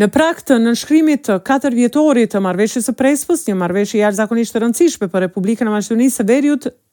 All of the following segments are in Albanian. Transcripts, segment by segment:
Në prag të nënshkrimit të katër vjetorit të Marrëveshjes së Prespës, një marrëveshje jashtëzakonisht e rëndësishme për Republikën e Maqedonisë së Veriut,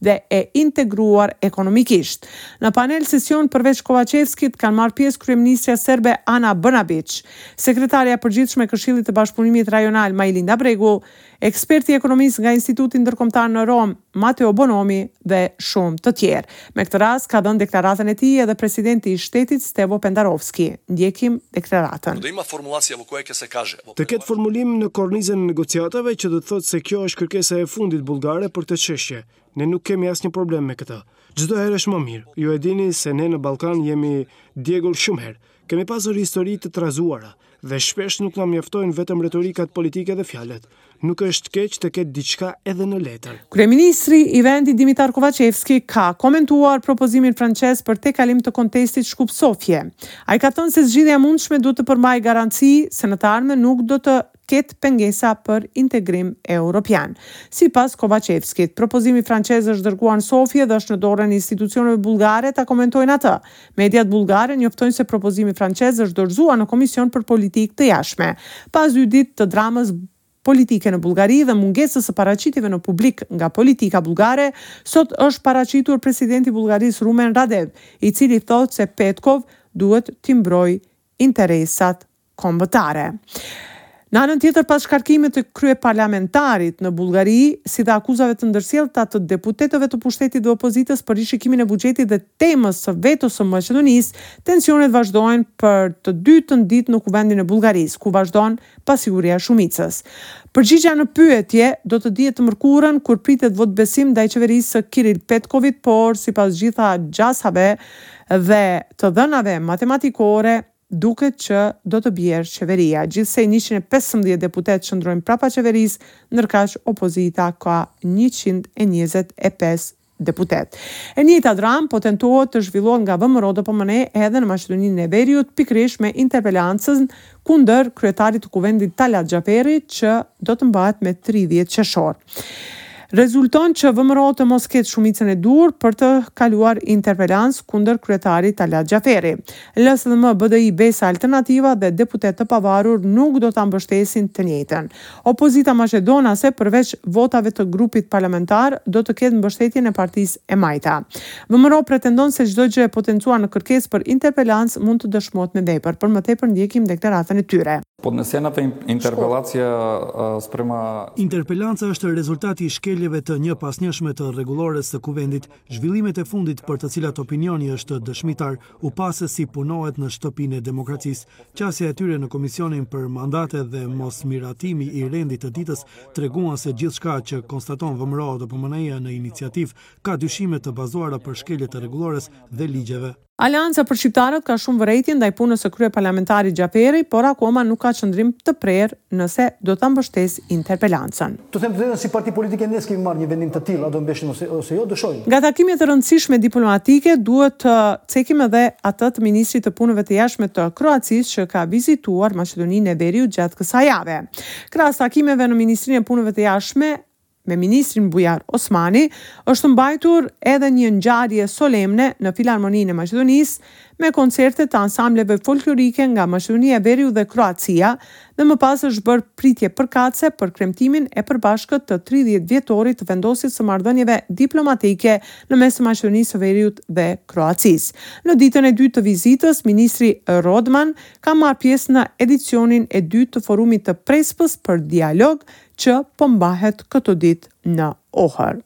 dhe e integruar ekonomikisht. Në panel sesion përveç Kovaçevskit kanë marrë pjesë kryeministrja serbe Ana Brnabiç, sekretarja e përgjithshme e Këshillit të Bashkëpunimit Rajonal Majlinda Bregu, eksperti i ekonomisë nga Instituti Ndërkombëtar në Romë Mateo Bonomi dhe shumë të tjerë. Me këtë rast ka dhënë deklaratën e tij edhe presidenti i shtetit Stevo Pendarovski. Ndjekim deklaratën. Da ima formulacija vo koja ke se kazhe. Të ketë formulim në kornizën e negociatave që do të thotë se kjo është kërkesa e fundit bullgare për këtë çështje. Ne nuk kemi asnjë problem me këtë. Çdo herë është më mirë. Ju e dini se ne në Ballkan jemi djegur shumë herë. Kemi pasur histori të trazuara dhe shpesh nuk na mjaftojnë vetëm retorikat politike dhe fjalët. Nuk është keq të ketë diçka edhe në letër. Kryeministri i vendit Dimitar Kovaçevski ka komentuar propozimin francez për tejkalim të kontestit Shkup-Sofje. Ai ka thënë se zgjidhja e mundshme duhet të përmbajë garanci se në të ardhmen nuk do të ketë pengesa për integrim europian. Sipas Kovaçevskit, propozimi francez është dërguar në Sofje dhe është në dorën e institucioneve bullgare ta komentojnë atë. Mediat bullgare njoftojnë se propozimi francez është dorëzuar në Komision për Politikë të Jashtme, pas dy ditë të dramës politike në Bullgari dhe mungesës së paraqitjeve në publik nga politika bullgare, sot është paraqitur presidenti i Bullgarisë Rumen Radev, i cili thotë se Petkov duhet t'i mbrojë interesat kombëtare. Në anën tjetër, pas shkarkimit të kryeparlamentarit në Bullgari, si dhe akuzave të ndërsjellta të deputetëve të pushtetit dhe opozitës për rishikimin e buxhetit dhe temës së vetos së Maqedonisë, tensionet vazhdojnë për të dytën ditë në Kuvendin e Bullgarisë, ku vazhdon Pasiguria e shumicës. Përgjigja në pyetje do të dihet të mërkurën kur pritet votëbesim ndaj qeverisë së Kiril Petkovit, por sipas gjitha gjasave dhe të dhënave matematikore duket që do të bjerë qeveria. Gjithsej njëqind e pesëmbëdhjetë deputetë qëndrojnë prapa qeverisë, ndërkaq opozita ka njëqind e njëzet e pesë deputetë. E njëjta dramë po tentohet të zhvillohet nga VMRO-DPMNE edhe në Maqedoninë e Veriut pikërisht me interpelancën kundër kryetarit të Kuvendit Talat Xhaferi që do të mbahet me tridhjetë qershor. Rezulton që VMRO të mos ketë shumicën e duhur për të kaluar interpelancë kundër kryetarit Talat Xhaferi. LSDM, BDI, Besa, Alternativa dhe deputetë të pavarur nuk do ta mbështesin të njëjtën. Opozita maqedonase përveç votave të grupit parlamentar do të ketë mbështetjen e partisë E Majta. VMRO pretendon se çdo gjë e potencuar në kërkesë për interpelancë mund të dëshmohet me vepër. Për më tepër ndjekim deklaratën e tyre. Podnesena të interpelacja e. Interpelanca është rezultat i shkeljeve të njëpasnjëshme të Rregullores së Kuvendit, zhvillimet e fundit për të cilat opinioni është dëshmitar. u pa se si punohet në shtëpinë e demokracisë. Qasja e tyre në Komisionin për Mandate dhe mosmiratimi i rendit të ditës treguan se gjithçka që konstaton VMRO-DPMNE-ja në iniciativë ka dyshime të bazuara për shkelje të rregullores dhe ligjeve. Aleanca për Shqiptarët ka shumë vërejtje ndaj punës së kryeparlamentarit Xhaferi, por akoma nuk ka qëndrim të prerë nëse do ta mbështesë interpelancën. Të them të drejtën si parti politike ne s'kemi marrë një vendim të tillë a do ta mbështesim ose jo, do shohim. Nga takimet e rëndësishme diplomatike duhet të cekim edhe atë të ministrit të Punëve të Jashtme të Kroacisë që ka vizituar Maqedoninë e Veriut gjatë kësaj jave. Krahas takimeve në Ministrinë e Punëve të Jashtme me ministrin Bujar Osmani, është mbajtur edhe një ngjarje solemne në Filarmoninë e Maqedonisë, me koncerte të ansambleve folklorike nga Maqedonia e Veriut dhe Kroacia dhe më pas është bërë pritje përkatëse për kremtimin e përbashkët të tridhjetëvjetorit të vendosjes së marrëdhënieve diplomatike në mes të Maqedonisë së Veriut dhe Kroacisë. Në ditën e dytë të vizitës, ministri Radman ka marrë pjesë në edicionin e dytë të Forumit të Prespës për Dialog që po mbahet këto ditë. në Ohër.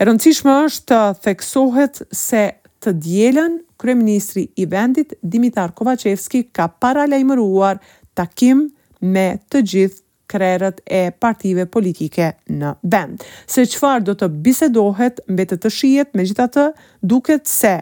E rëndësishme është të theksohet se të dielën kryeministri i vendit Dimitar Kovaçevski ka paralajmëruar takim me të gjithë krerët e partive politike në vend. Se çfarë do të bisedohet mbetet të shihet, megjithatë duket se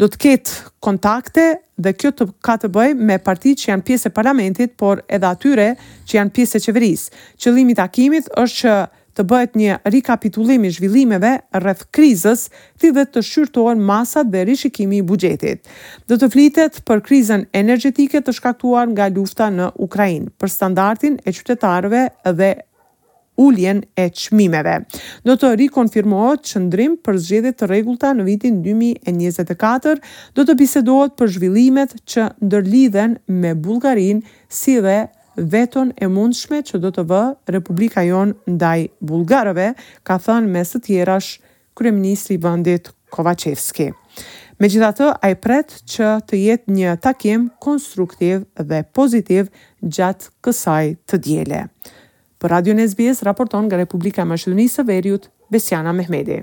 do të ketë kontakte dhe kjo ka të bëjë me partitë që janë pjesë e parlamentit, por edhe atyre që janë pjesë e qeverisë. Qëllimi i takimit është që të bëhet një rikapitulim i zhvillimeve rreth krizës, si dhe të shqyrtohen masat dhe rishikimi i buxhetit. Do të flitet për krizën energjetike të shkaktuar nga lufta në Ukrainë, për standardin e qytetarëve dhe uljen e çmimeve, do të rikonfirmohet qëndrim për zgjedhje të rregullta në vitin dy mijë e njëzet e katër, do të bisedohet për zhvillimet që ndërlidhen me Bullgarinë si dhe veton e mundshme që do të vë Republika jonë ndaj bullgarëve, ka thënë mes të tjerash kryeministri i vendit Kovaçevski. Megjithatë, ai pret që të jetë një takim konstruktiv dhe pozitiv gjatë kësaj të diele. Për Radion SBS raporton nga Republika e Maqedonisë së Veriut, Besiana Mehmedi.